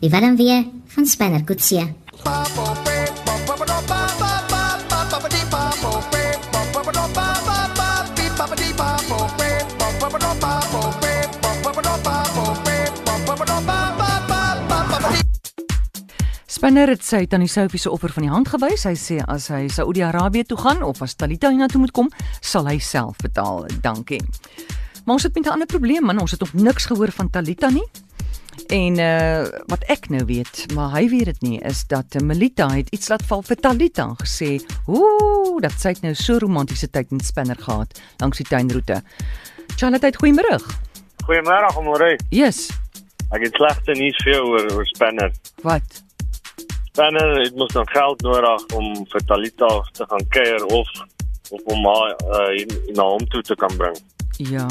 Die warm weer van Spanner Kutsie. Spanner het sy tannie Sophie se offer van die hand gewys. Hy sê as hy Saudi-Arabië toe gaan of as Talita hiernatoe moet kom, sal hy self betaal. Dankie. Maar ons het met 'n ander probleem, man. Ons het nog niks gehoor van Talita nie. En uh wat ek nou weet, maar hy weet dit nie, is dat uh, Melita het iets laat val vir Talita en gesê, "Ooh, dat sy het nou so romantiese tyd met Spanner gehad langs die tuinroete." Charlotte, goeiemôre. Goeiemôre, Amore. Yes. Ek het slegte nuus vir jou oor oor Spanner. Wat? Spanner het mos dan geld nodig om vir Talita te gaan kuier of of om haar uh, na hom toe te kan bring. Ja.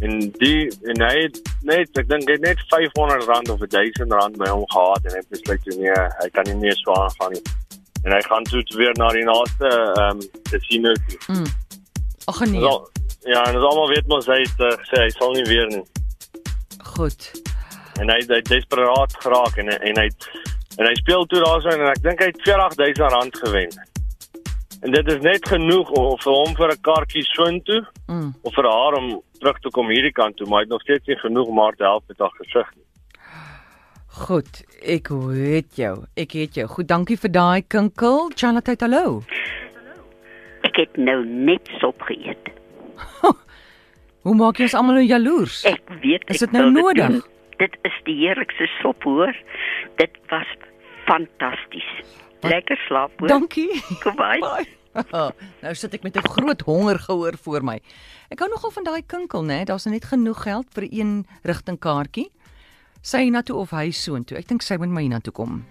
En die en hy het net ek dink hy het net 500 rand of 1000 rand by hom gehad en hy het besluit toe nee, hy kan nie meer so aangaan nie. En hy gaan toe weer na die naaste ehm um, casino toe. Mm. Ag nee. Wel, ja, en ons almal weet mos hy het uh, gesê hy sal nie weer nie. Goed. En hy hy desperaat geraak en en hy het En hy speel toe daarso en ek dink hy het 40000 rand gewen. En dit is net genoeg om vir hom vir 'n kaartjie soontoe Mm. of vir haar om terug te kom hierdie kant toe, maar hy het nog steeds nie genoeg om haar te help met haar gesig nie. Goed, ek weet jou. Ek het jou. Goed, dankie vir daai kinkel. Charlotte, hallo. Ek het nou net sop geëet. Hoe maak jy ons almal nou jaloers? Ek weet Is dit nou nodig? doen. Dit is die heerlikste sop hoor. Dit was fantasties. Lekker slaap hoor. Dankie. By. Bye. nou sit ek met 'n groot honger gehoor voor my. Ek hou nogal van daai kinkel, né? Daar's net genoeg geld vir een rigting kaartjie. Sy hiernatoe of hy soontoe. Ek dink sy moet maar hiernatoe kom.